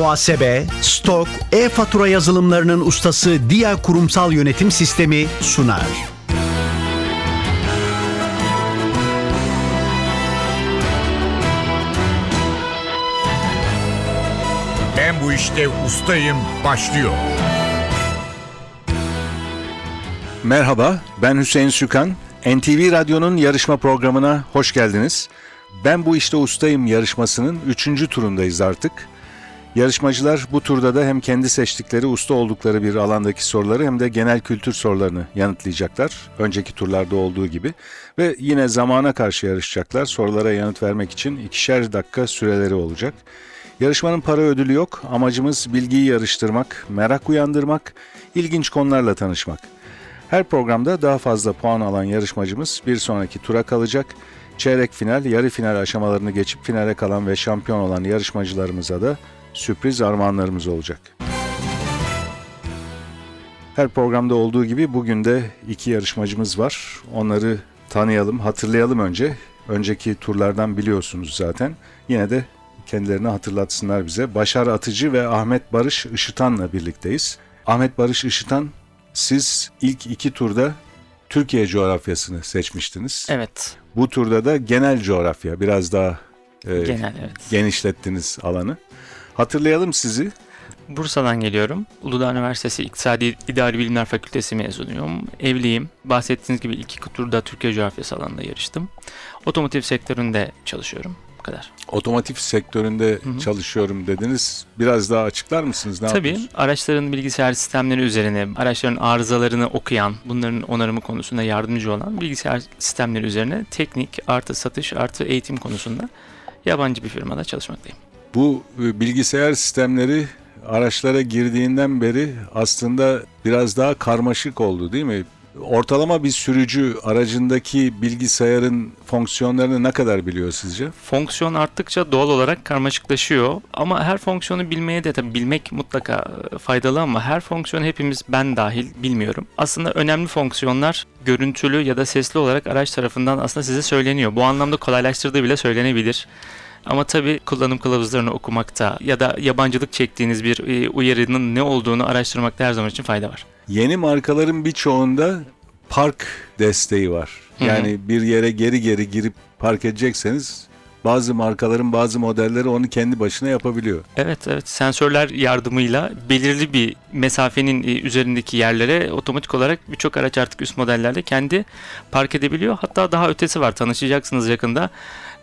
muhasebe, stok, e-fatura yazılımlarının ustası Dia Kurumsal Yönetim Sistemi sunar. Ben bu işte ustayım başlıyor. Merhaba, ben Hüseyin Sükan. NTV Radyo'nun yarışma programına hoş geldiniz. Ben bu işte ustayım yarışmasının 3. turundayız artık. Yarışmacılar bu turda da hem kendi seçtikleri usta oldukları bir alandaki soruları hem de genel kültür sorularını yanıtlayacaklar. Önceki turlarda olduğu gibi. Ve yine zamana karşı yarışacaklar. Sorulara yanıt vermek için ikişer dakika süreleri olacak. Yarışmanın para ödülü yok. Amacımız bilgiyi yarıştırmak, merak uyandırmak, ilginç konularla tanışmak. Her programda daha fazla puan alan yarışmacımız bir sonraki tura kalacak. Çeyrek final, yarı final aşamalarını geçip finale kalan ve şampiyon olan yarışmacılarımıza da sürpriz armağanlarımız olacak. Her programda olduğu gibi bugün de iki yarışmacımız var. Onları tanıyalım, hatırlayalım önce. Önceki turlardan biliyorsunuz zaten. Yine de kendilerini hatırlatsınlar bize. Başar Atıcı ve Ahmet Barış Işıtan'la birlikteyiz. Ahmet Barış Işıtan, siz ilk iki turda Türkiye coğrafyasını seçmiştiniz. Evet. Bu turda da genel coğrafya, biraz daha e, Genel evet. genişlettiniz alanı. Hatırlayalım sizi. Bursa'dan geliyorum. Uludağ Üniversitesi İktisadi İdari Bilimler Fakültesi mezunuyum. Evliyim. Bahsettiğiniz gibi ilk iki turda Türkiye coğrafyası alanında yarıştım. Otomotiv sektöründe çalışıyorum. Bu kadar. Otomotiv sektöründe hı. çalışıyorum dediniz. Biraz daha açıklar mısınız? Ne Tabii araçların bilgisayar sistemleri üzerine, araçların arızalarını okuyan, bunların onarımı konusunda yardımcı olan bilgisayar sistemleri üzerine teknik artı satış artı eğitim konusunda yabancı bir firmada çalışmaktayım. Bu e, bilgisayar sistemleri araçlara girdiğinden beri aslında biraz daha karmaşık oldu değil mi? Ortalama bir sürücü aracındaki bilgisayarın fonksiyonlarını ne kadar biliyor sizce? Fonksiyon arttıkça doğal olarak karmaşıklaşıyor ama her fonksiyonu bilmeye de tabii bilmek mutlaka e, faydalı ama her fonksiyonu hepimiz ben dahil bilmiyorum. Aslında önemli fonksiyonlar görüntülü ya da sesli olarak araç tarafından aslında size söyleniyor. Bu anlamda kolaylaştırdığı bile söylenebilir. Ama tabii kullanım kılavuzlarını okumakta ya da yabancılık çektiğiniz bir e, uyarının ne olduğunu araştırmakta her zaman için fayda var. Yeni markaların birçoğunda park desteği var. Yani bir yere geri geri girip park edecekseniz bazı markaların bazı modelleri onu kendi başına yapabiliyor. Evet evet sensörler yardımıyla belirli bir mesafenin e, üzerindeki yerlere otomatik olarak birçok araç artık üst modellerde kendi park edebiliyor. Hatta daha ötesi var tanışacaksınız yakında.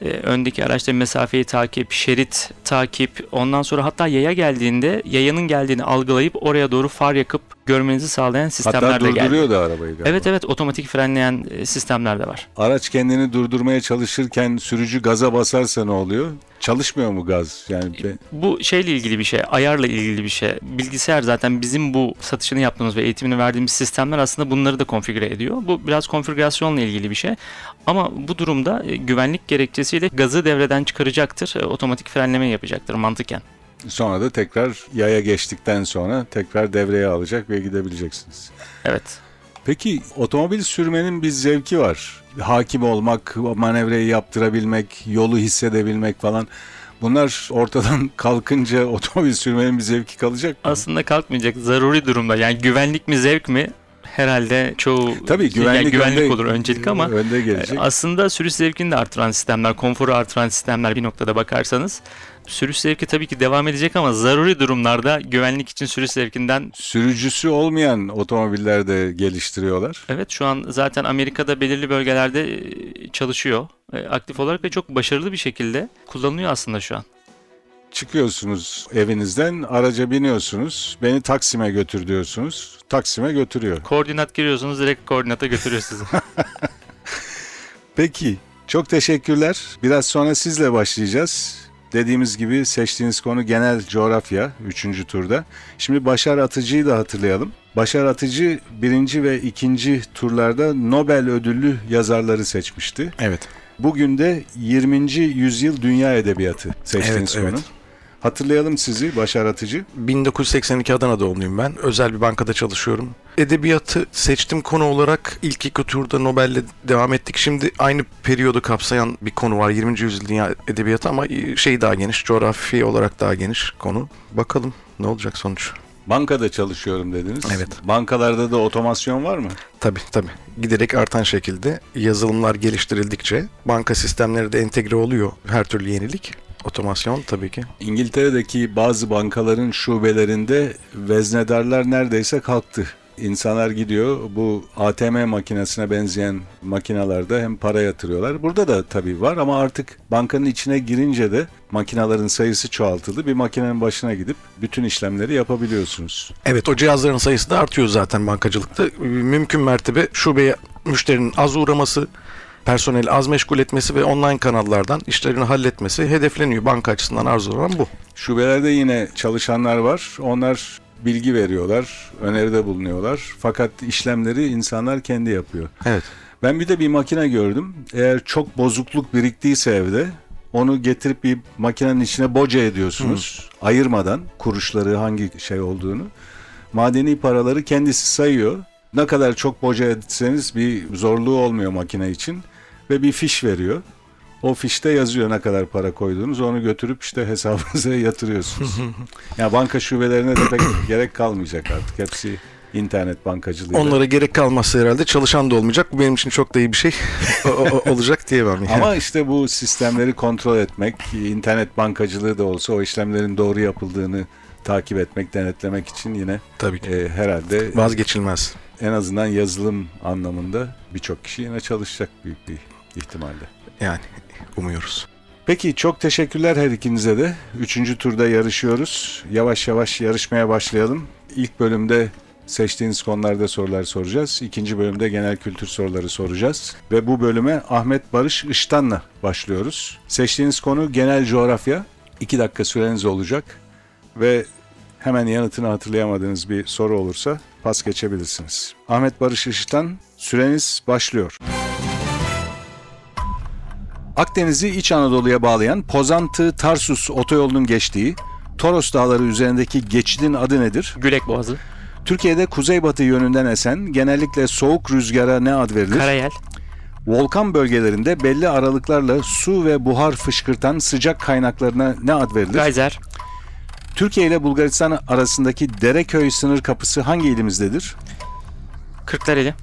E, öndeki araçta mesafeyi takip, şerit takip, ondan sonra hatta yaya geldiğinde yayanın geldiğini algılayıp oraya doğru far yakıp görmenizi sağlayan sistemler Hatta de geldi. durduruyor da arabayı galiba. Evet evet otomatik frenleyen e, sistemler de var. Araç kendini durdurmaya çalışırken sürücü gaza basarsa ne oluyor? Çalışmıyor mu gaz? Yani be- Bu şeyle ilgili bir şey, ayarla ilgili bir şey. Bilgisayar zaten bizim bu satışını yaptığımız ve eğitimini verdiğimiz sistemler aslında bunları da konfigüre ediyor. Bu biraz konfigürasyonla ilgili bir şey. Ama bu durumda e, güvenlik gerekçesiyle gazı devreden çıkaracaktır, e, otomatik frenleme yapacaktır mantıken. Sonra da tekrar yaya geçtikten sonra tekrar devreye alacak ve gidebileceksiniz. Evet. Peki otomobil sürmenin bir zevki var. Hakim olmak, manevrayı yaptırabilmek, yolu hissedebilmek falan. Bunlar ortadan kalkınca otomobil sürmenin bir zevki kalacak mı? Aslında kalkmayacak zaruri durumda. Yani güvenlik mi zevk mi? Herhalde çoğu Tabii yani güvenlik, güvenlik önde, olur öncelik ama önde gelecek. Aslında sürüş zevkini de artıran sistemler, konforu artıran sistemler bir noktada bakarsanız sürüş zevki tabii ki devam edecek ama zaruri durumlarda güvenlik için sürüş zevkinden Sürücüsü olmayan otomobiller de geliştiriyorlar. evet şu an zaten Amerika'da belirli bölgelerde e, çalışıyor e, aktif olarak ve çok başarılı bir şekilde kullanılıyor aslında şu an. Çıkıyorsunuz evinizden, araca biniyorsunuz. Beni Taksim'e götür diyorsunuz. Taksim'e götürüyor. Koordinat giriyorsunuz direkt koordinata götürüyor sizi. Peki, çok teşekkürler. Biraz sonra sizle başlayacağız. Dediğimiz gibi seçtiğiniz konu genel coğrafya 3. turda. Şimdi Başar Atıcı'yı da hatırlayalım. Başar Atıcı birinci ve ikinci turlarda Nobel ödüllü yazarları seçmişti. Evet. Bugün de 20. yüzyıl dünya edebiyatı seçtiğiniz Evet, konu. evet. Hatırlayalım sizi Başar Atıcı. 1982 Adana doğumluyum ben. Özel bir bankada çalışıyorum. edebiyatı seçtim konu olarak ilk iki turda Nobel'le devam ettik. Şimdi aynı periyodu kapsayan bir konu var. 20. yüzyıl dünya edebiyatı ama şey daha geniş, coğrafi olarak daha geniş konu. Bakalım ne olacak sonuç. Bankada çalışıyorum dediniz. Evet. Bankalarda da otomasyon var mı? Tabii tabii. Giderek artan şekilde yazılımlar geliştirildikçe banka sistemleri de entegre oluyor. Her türlü yenilik. Otomasyon tabii ki. İngiltere'deki bazı bankaların şubelerinde veznedarlar neredeyse kalktı. İnsanlar gidiyor bu ATM makinesine benzeyen makinalarda hem para yatırıyorlar. Burada da tabii var ama artık bankanın içine girince de makinaların sayısı çoğaltıldı. Bir makinenin başına gidip bütün işlemleri yapabiliyorsunuz. Evet o cihazların sayısı da artıyor zaten bankacılıkta. Mümkün mertebe şubeye müşterinin az uğraması, personeli az meşgul etmesi ve online kanallardan işlerini halletmesi hedefleniyor. Banka açısından arzulanan bu. Şubelerde yine çalışanlar var. Onlar bilgi veriyorlar, öneride bulunuyorlar. Fakat işlemleri insanlar kendi yapıyor. Evet. Ben bir de bir makine gördüm. Eğer çok bozukluk biriktiyse evde onu getirip bir makinenin içine boca ediyorsunuz. Ayırmadan kuruşları hangi şey olduğunu. Madeni paraları kendisi sayıyor. Ne kadar çok boca etseniz bir zorluğu olmuyor makine için. Ve bir fiş veriyor. O fişte yazıyor ne kadar para koyduğunuz. Onu götürüp işte hesabınıza yatırıyorsunuz. ya banka şubelerine de pek gerek kalmayacak artık. Hepsi internet bankacılığıyla. Onlara gerek kalmazsa herhalde çalışan da olmayacak. Bu benim için çok da iyi bir şey olacak diyemem. Yani. Ama işte bu sistemleri kontrol etmek, internet bankacılığı da olsa o işlemlerin doğru yapıldığını takip etmek, denetlemek için yine Tabii ki. e, herhalde Vazgeçilmez. en azından yazılım anlamında birçok kişi yine çalışacak büyük bir ihtimalle. Yani umuyoruz. Peki çok teşekkürler her ikinize de. Üçüncü turda yarışıyoruz. Yavaş yavaş yarışmaya başlayalım. İlk bölümde seçtiğiniz konularda sorular soracağız. İkinci bölümde genel kültür soruları soracağız. Ve bu bölüme Ahmet Barış Iştan'la başlıyoruz. Seçtiğiniz konu genel coğrafya. İki dakika süreniz olacak. Ve hemen yanıtını hatırlayamadığınız bir soru olursa pas geçebilirsiniz. Ahmet Barış Iştan, süreniz başlıyor. Akdeniz'i İç Anadolu'ya bağlayan Pozantı-Tarsus otoyolunun geçtiği Toros Dağları üzerindeki geçidin adı nedir? Gülek Boğazı, Türkiye'de kuzeybatı yönünden esen genellikle soğuk rüzgara ne ad verilir? Karayel, Volkan bölgelerinde belli aralıklarla su ve buhar fışkırtan sıcak kaynaklarına ne ad verilir? Gayzer, Türkiye ile Bulgaristan arasındaki Dereköy sınır kapısı hangi ilimizdedir? Kırklareli,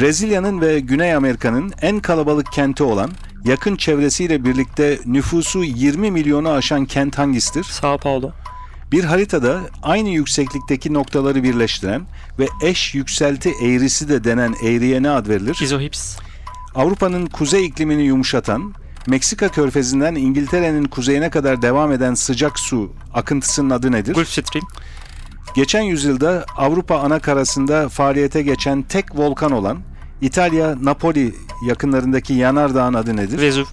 Brezilya'nın ve Güney Amerika'nın en kalabalık kenti olan yakın çevresiyle birlikte nüfusu 20 milyonu aşan kent hangisidir? Sao Paulo, Bir haritada aynı yükseklikteki noktaları birleştiren ve eş yükselti eğrisi de denen eğriye ne ad verilir? İzohips, Avrupa'nın kuzey iklimini yumuşatan, Meksika körfezinden İngiltere'nin kuzeyine kadar devam eden sıcak su akıntısının adı nedir? Gulf Stream, Geçen yüzyılda Avrupa ana karasında faaliyete geçen tek volkan olan İtalya Napoli yakınlarındaki yanardağın adı nedir? Vezuv,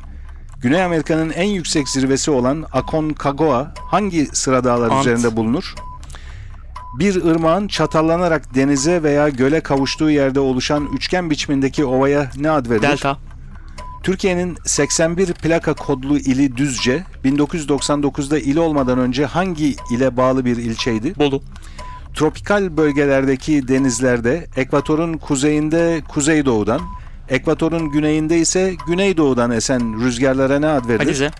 Güney Amerika'nın en yüksek zirvesi olan Aconcagua hangi sıra dağlar Ant. üzerinde bulunur? Bir ırmağın çatallanarak denize veya göle kavuştuğu yerde oluşan üçgen biçimindeki ovaya ne ad verilir? Delta, Türkiye'nin 81 plaka kodlu ili Düzce, 1999'da il olmadan önce hangi ile bağlı bir ilçeydi? Bolu, Tropikal bölgelerdeki denizlerde ekvatorun kuzeyinde kuzeydoğudan, ekvatorun güneyinde ise güneydoğudan esen rüzgarlara ne ad verilir? Alize,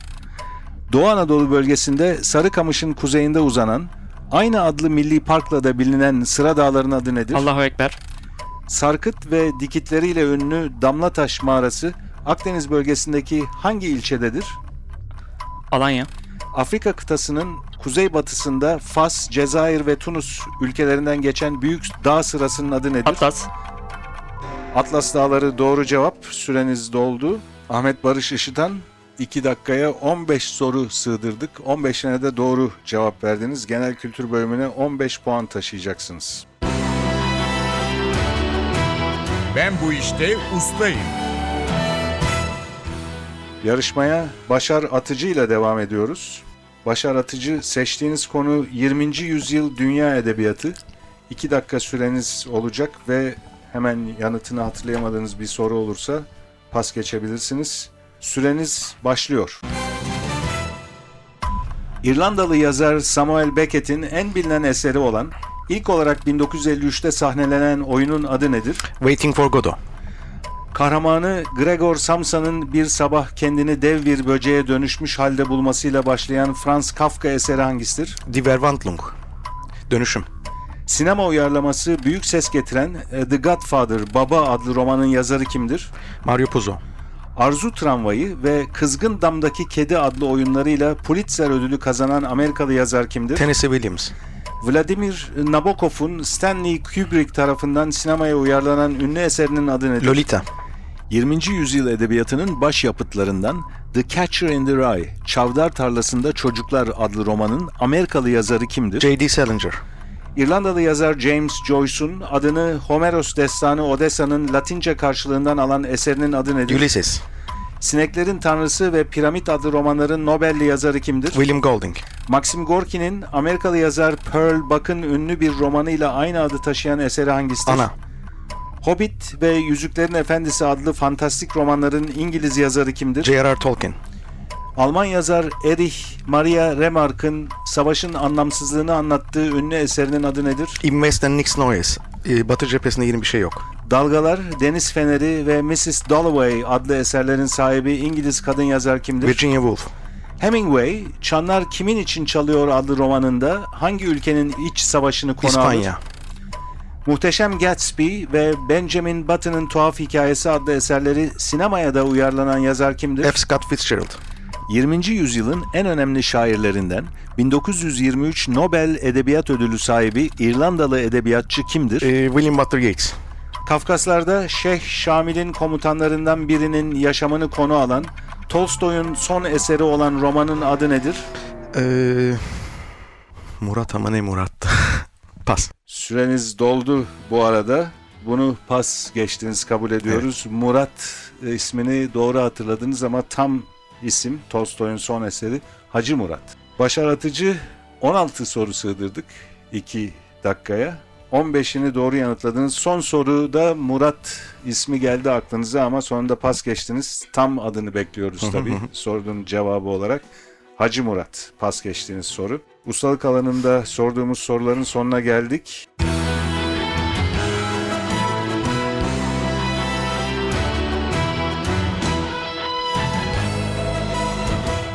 Doğu Anadolu bölgesinde Sarıkamış'ın kuzeyinde uzanan, aynı adlı milli parkla da bilinen Sıra Dağları'nın adı nedir? Allahu Ekber, Sarkıt ve dikitleriyle ünlü Damlataş Mağarası Akdeniz bölgesindeki hangi ilçededir? Alanya, Afrika kıtasının kuzeybatısında Fas, Cezayir ve Tunus ülkelerinden geçen büyük dağ sırasının adı nedir? Atlas, Atlas Dağları doğru cevap. Süreniz doldu. Ahmet Barış Işıtan 2 dakikaya 15 soru sığdırdık. 15'ine de doğru cevap verdiniz. Genel kültür bölümüne 15 puan taşıyacaksınız. Ben bu işte ustayım. Yarışmaya Başar Atıcı ile devam ediyoruz. Başar Atıcı seçtiğiniz konu 20. yüzyıl dünya edebiyatı. 2 dakika süreniz olacak ve hemen yanıtını hatırlayamadığınız bir soru olursa pas geçebilirsiniz. Süreniz başlıyor. İrlandalı yazar Samuel Beckett'in en bilinen eseri olan İlk olarak 1953'te sahnelenen oyunun adı nedir? Waiting for Godot. Kahramanı Gregor Samsa'nın bir sabah kendini dev bir böceğe dönüşmüş halde bulmasıyla başlayan Franz Kafka eseri hangisidir? Die Verwandlung. Dönüşüm. Sinema uyarlaması büyük ses getiren e, The Godfather Baba adlı romanın yazarı kimdir? Mario Puzo. Arzu Tramvayı ve Kızgın Dam'daki Kedi adlı oyunlarıyla Pulitzer ödülü kazanan Amerikalı yazar kimdir? Tennessee Williams. Vladimir Nabokov'un Stanley Kubrick tarafından sinemaya uyarlanan ünlü eserinin adı nedir? Lolita. 20. yüzyıl edebiyatının başyapıtlarından The Catcher in the Rye, Çavdar Tarlasında Çocuklar adlı romanın Amerikalı yazarı kimdir? J.D. Salinger. İrlandalı yazar James Joyce'un adını Homeros destanı Odessa'nın Latince karşılığından alan eserinin adı nedir? Ulysses. Sineklerin Tanrısı ve Piramit adlı romanların Nobel'li yazarı kimdir? William Golding. Maxim Gorki'nin Amerikalı yazar Pearl Buck'ın ünlü bir romanıyla aynı adı taşıyan eseri hangisidir? Ana. Hobbit ve Yüzüklerin Efendisi adlı fantastik romanların İngiliz yazarı kimdir? J.R.R. Tolkien. Alman yazar Erich Maria Remarque'ın savaşın anlamsızlığını anlattığı ünlü eserinin adı nedir? Im Westen nichts Neues. Ee, Batı cephesinde yeni bir şey yok. Dalgalar, Deniz Feneri ve Mrs. Dalloway adlı eserlerin sahibi İngiliz kadın yazar kimdir? Virginia Woolf. Hemingway, Çanlar Kimin İçin Çalıyor adlı romanında hangi ülkenin iç savaşını konu alır? İspanya. Muhteşem Gatsby ve Benjamin Button'ın Tuhaf Hikayesi adlı eserleri sinemaya da uyarlanan yazar kimdir? F. Scott Fitzgerald. 20. yüzyılın en önemli şairlerinden 1923 Nobel Edebiyat Ödülü sahibi İrlandalı edebiyatçı kimdir? Ee, William Butler Yeats. Kafkaslar'da Şeyh Şamil'in komutanlarından birinin yaşamını konu alan Tolstoy'un son eseri olan romanın adı nedir? Ee, Murat ama ne Murat'tı? Pas. Süreniz doldu bu arada. Bunu pas geçtiniz kabul ediyoruz. Murat e, ismini doğru hatırladınız ama tam isim Tolstoy'un son eseri Hacı Murat. Başar Atıcı 16 soru sığdırdık 2 dakikaya. 15'ini doğru yanıtladınız. Son soruda Murat ismi geldi aklınıza ama sonunda pas geçtiniz. Tam adını bekliyoruz tabii sorduğun cevabı olarak. Hacı Murat pas geçtiğiniz soru. Ustalık alanında sorduğumuz soruların sonuna geldik.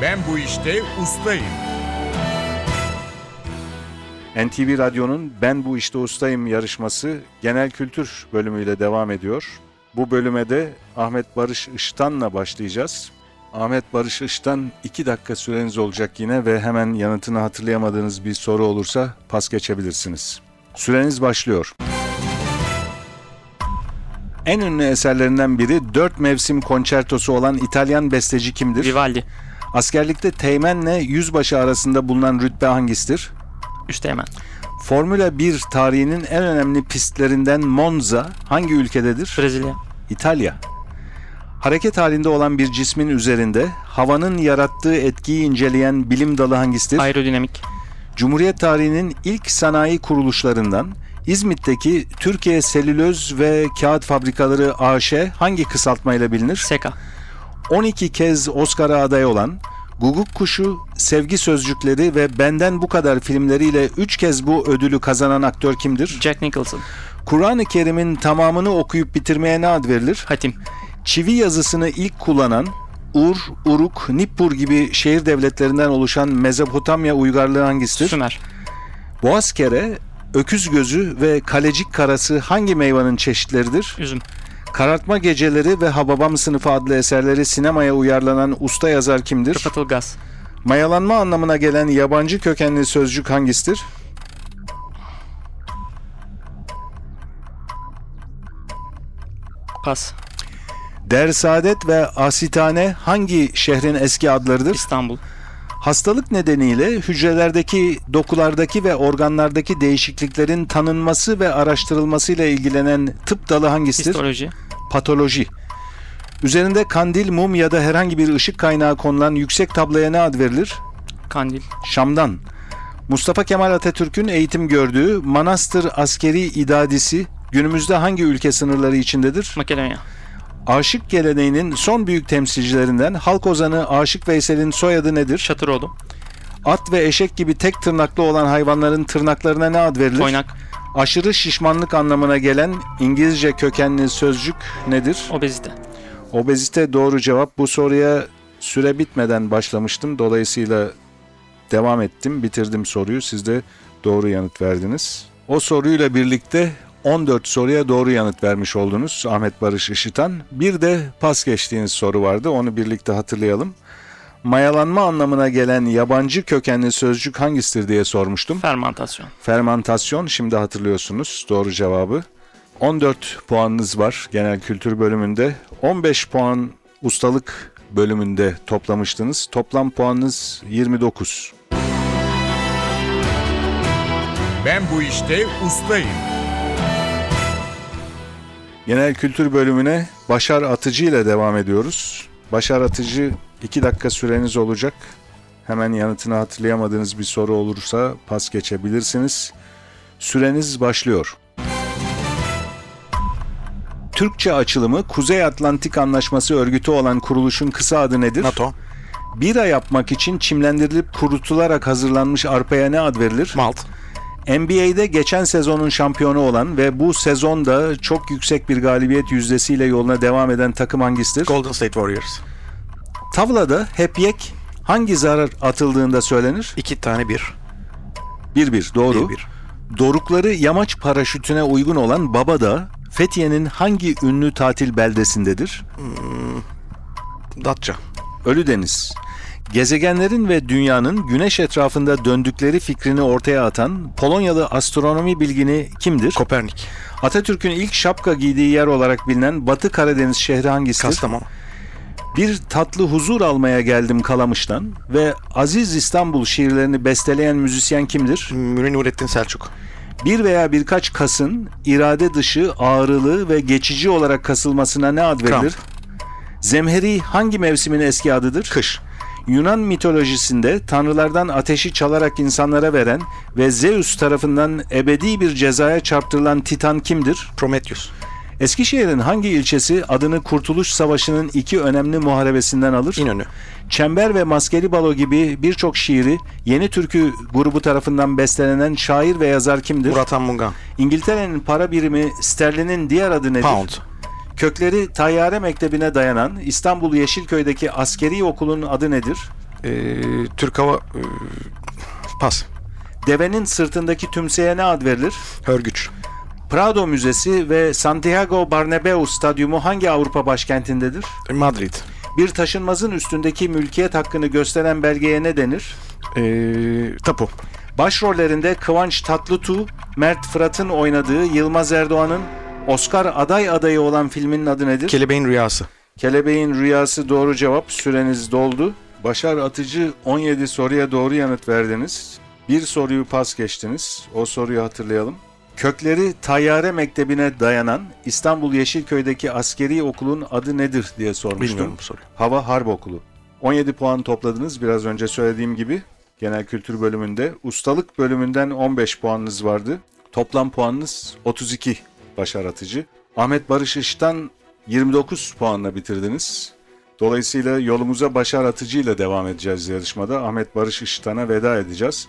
Ben bu işte ustayım. NTV Radyo'nun Ben Bu İşte Ustayım yarışması genel kültür bölümüyle devam ediyor. Bu bölüme de Ahmet Barış Iştan'la başlayacağız. Ahmet Barış Iştan 2 dakika süreniz olacak yine ve hemen yanıtını hatırlayamadığınız bir soru olursa pas geçebilirsiniz. Süreniz başlıyor. En ünlü eserlerinden biri dört mevsim konçertosu olan İtalyan besteci kimdir? Vivaldi. Askerlikte teğmenle yüzbaşı arasında bulunan rütbe hangisidir? Üste hemen. Formula 1 tarihinin en önemli pistlerinden Monza hangi ülkededir? Brezilya. İtalya. Hareket halinde olan bir cismin üzerinde havanın yarattığı etkiyi inceleyen bilim dalı hangisidir? Aerodinamik. Cumhuriyet tarihinin ilk sanayi kuruluşlarından İzmit'teki Türkiye Selüloz ve Kağıt Fabrikaları AŞ hangi kısaltmayla bilinir? Seka. 12 kez Oscar'a aday olan, Guguk Kuşu, Sevgi Sözcükleri ve Benden Bu Kadar filmleriyle 3 kez bu ödülü kazanan aktör kimdir? Jack Nicholson. Kur'an-ı Kerim'in tamamını okuyup bitirmeye ne ad verilir? Hatim. Çivi yazısını ilk kullanan, Ur, Uruk, Nippur gibi şehir devletlerinden oluşan Mezopotamya uygarlığı hangisidir? Sümer. Boğazkere, Öküz Gözü ve Kalecik Karası hangi meyvanın çeşitleridir? Üzüm. Karartma Geceleri ve Hababam Sınıfı adlı eserleri sinemaya uyarlanan usta yazar kimdir? Rıfat Ilgaz. Mayalanma anlamına gelen yabancı kökenli sözcük hangisidir? Pas. Dersaadet ve Asitane hangi şehrin eski adlarıdır? İstanbul. Hastalık nedeniyle hücrelerdeki, dokulardaki ve organlardaki değişikliklerin tanınması ve araştırılmasıyla ilgilenen tıp dalı hangisidir? Histoloji. Patoloji. Üzerinde kandil, mum ya da herhangi bir ışık kaynağı konulan yüksek tabloya ne ad verilir? Kandil. Şam'dan. Mustafa Kemal Atatürk'ün eğitim gördüğü Manastır Askeri İdadisi günümüzde hangi ülke sınırları içindedir? Makedonya. Aşık geleneğinin son büyük temsilcilerinden halk ozanı Aşık Veysel'in soyadı nedir? Şatıroğlu. At ve eşek gibi tek tırnaklı olan hayvanların tırnaklarına ne ad verilir? Toynak, Aşırı şişmanlık anlamına gelen İngilizce kökenli sözcük nedir? obezite. Obezite doğru cevap. Bu soruya süre bitmeden başlamıştım. Dolayısıyla devam ettim, bitirdim soruyu. Siz de doğru yanıt verdiniz. O soruyla birlikte 14 soruya doğru yanıt vermiş oldunuz Ahmet Barış Işıtan. Bir de pas geçtiğiniz soru vardı. Onu birlikte hatırlayalım. Mayalanma anlamına gelen yabancı kökenli sözcük hangisidir diye sormuştum. Fermantasyon. Fermantasyon şimdi hatırlıyorsunuz doğru cevabı. 14 puanınız var genel kültür bölümünde. 15 puan ustalık bölümünde toplamıştınız. Toplam puanınız 29. Ben bu işte ustayım. Genel kültür bölümüne Başar Atıcı ile devam ediyoruz. Başar Atıcı 2 dakika süreniz olacak. Hemen yanıtını hatırlayamadığınız bir soru olursa pas geçebilirsiniz. Süreniz başlıyor. Türkçe açılımı Kuzey Atlantik Anlaşması örgütü olan kuruluşun kısa adı nedir? NATO, Bira yapmak için çimlendirilip kurutularak hazırlanmış arpaya ne ad verilir? Malt, NBA'de geçen sezonun şampiyonu olan ve bu sezonda çok yüksek bir galibiyet yüzdesiyle yoluna devam eden takım hangisidir? Golden State Warriors. Tavlada hep yek hangi zarar atıldığında söylenir? İki tane bir. 1-1 doğru. Bir bir. Dorukları yamaç paraşütüne uygun olan Babadağ, Fethiye'nin hangi ünlü tatil beldesindedir? Datça. Ölüdeniz. Gezegenlerin ve dünyanın güneş etrafında döndükleri fikrini ortaya atan Polonyalı astronomi bilgini kimdir? Kopernik. Atatürk'ün ilk şapka giydiği yer olarak bilinen Batı Karadeniz şehri hangisidir? Kastamonu. Bir tatlı huzur almaya geldim Kalamış'tan ve Aziz İstanbul şiirlerini besteleyen müzisyen kimdir? Münir Nurettin Selçuk. Bir veya birkaç kasın irade dışı, ağrılı ve geçici olarak kasılmasına ne ad verilir? Kramp. Zemheri hangi mevsimin eski adıdır? Kış. Yunan mitolojisinde tanrılardan ateşi çalarak insanlara veren ve Zeus tarafından ebedi bir cezaya çarptırılan Titan kimdir? Prometheus. Eskişehir'in hangi ilçesi adını Kurtuluş Savaşı'nın iki önemli muharebesinden alır? İnönü. Çember ve Maskeli Balo gibi birçok şiiri Yeni Türkü grubu tarafından bestelenen şair ve yazar kimdir? Murat Han Mungan. İngiltere'nin para birimi sterlinin diğer adı nedir? Pound. Kökleri Tayyare Mektebi'ne dayanan İstanbul Yeşilköy'deki askeri okulun adı nedir? Ee, Türk Hava... ee, pas. Devenin sırtındaki tümseye ne ad verilir? Hörgüç. Prado Müzesi ve Santiago Bernabeu Stadyumu hangi Avrupa başkentindedir? Madrid. Bir taşınmazın üstündeki mülkiyet hakkını gösteren belgeye ne denir? Ee, tapu. Başrollerinde Kıvanç Tatlıtuğ, Mert Fırat'ın oynadığı Yılmaz Erdoğan'ın Oscar aday adayı olan filminin adı nedir? Kelebeğin Rüyası. Kelebeğin Rüyası doğru cevap. Süreniz doldu. Başar Atıcı 17 soruya doğru yanıt verdiniz. Bir soruyu pas geçtiniz. O soruyu hatırlayalım. Kökleri Tayyare Mektebi'ne dayanan İstanbul Yeşilköy'deki askeri okulun adı nedir diye sormuştum. Bilmiyorum bu soruyu. Hava Harp Okulu. 17 puan topladınız biraz önce söylediğim gibi. Genel kültür bölümünde. Ustalık bölümünden 15 puanınız vardı. Toplam puanınız 32 Başar Atıcı. Ahmet Barış Iş'tan 29 puanla bitirdiniz. Dolayısıyla yolumuza Başar Atıcı ile devam edeceğiz yarışmada. Ahmet Barış Işıtan'a veda edeceğiz.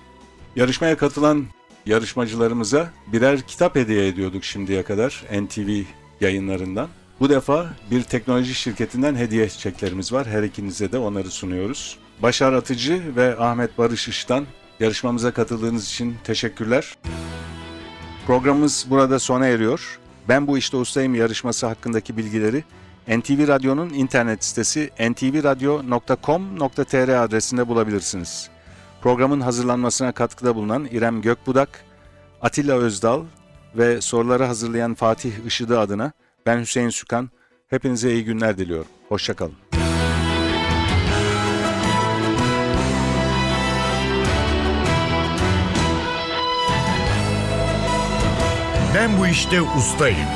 Yarışmaya katılan yarışmacılarımıza birer kitap hediye ediyorduk şimdiye kadar NTV yayınlarından. Bu defa bir teknoloji şirketinden hediye çeklerimiz var. Her ikinize de onları sunuyoruz. Başar Atıcı ve Ahmet Barış Iş'tan yarışmamıza katıldığınız için teşekkürler. Programımız burada sona eriyor. Ben bu işte ustayım yarışması hakkındaki bilgileri NTV Radyo'nun internet sitesi ntvradio.com.tr adresinde bulabilirsiniz. Programın hazırlanmasına katkıda bulunan İrem Gökbudak, Atilla Özdal ve soruları hazırlayan Fatih Işıdı adına ben Hüseyin Sükan. Hepinize iyi günler diliyorum. Hoşçakalın. Ben bu işte ustayım.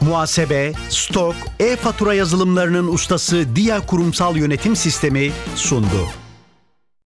Muhasebe, stok, e-fatura yazılımlarının ustası Dia Kurumsal Yönetim Sistemi sundu.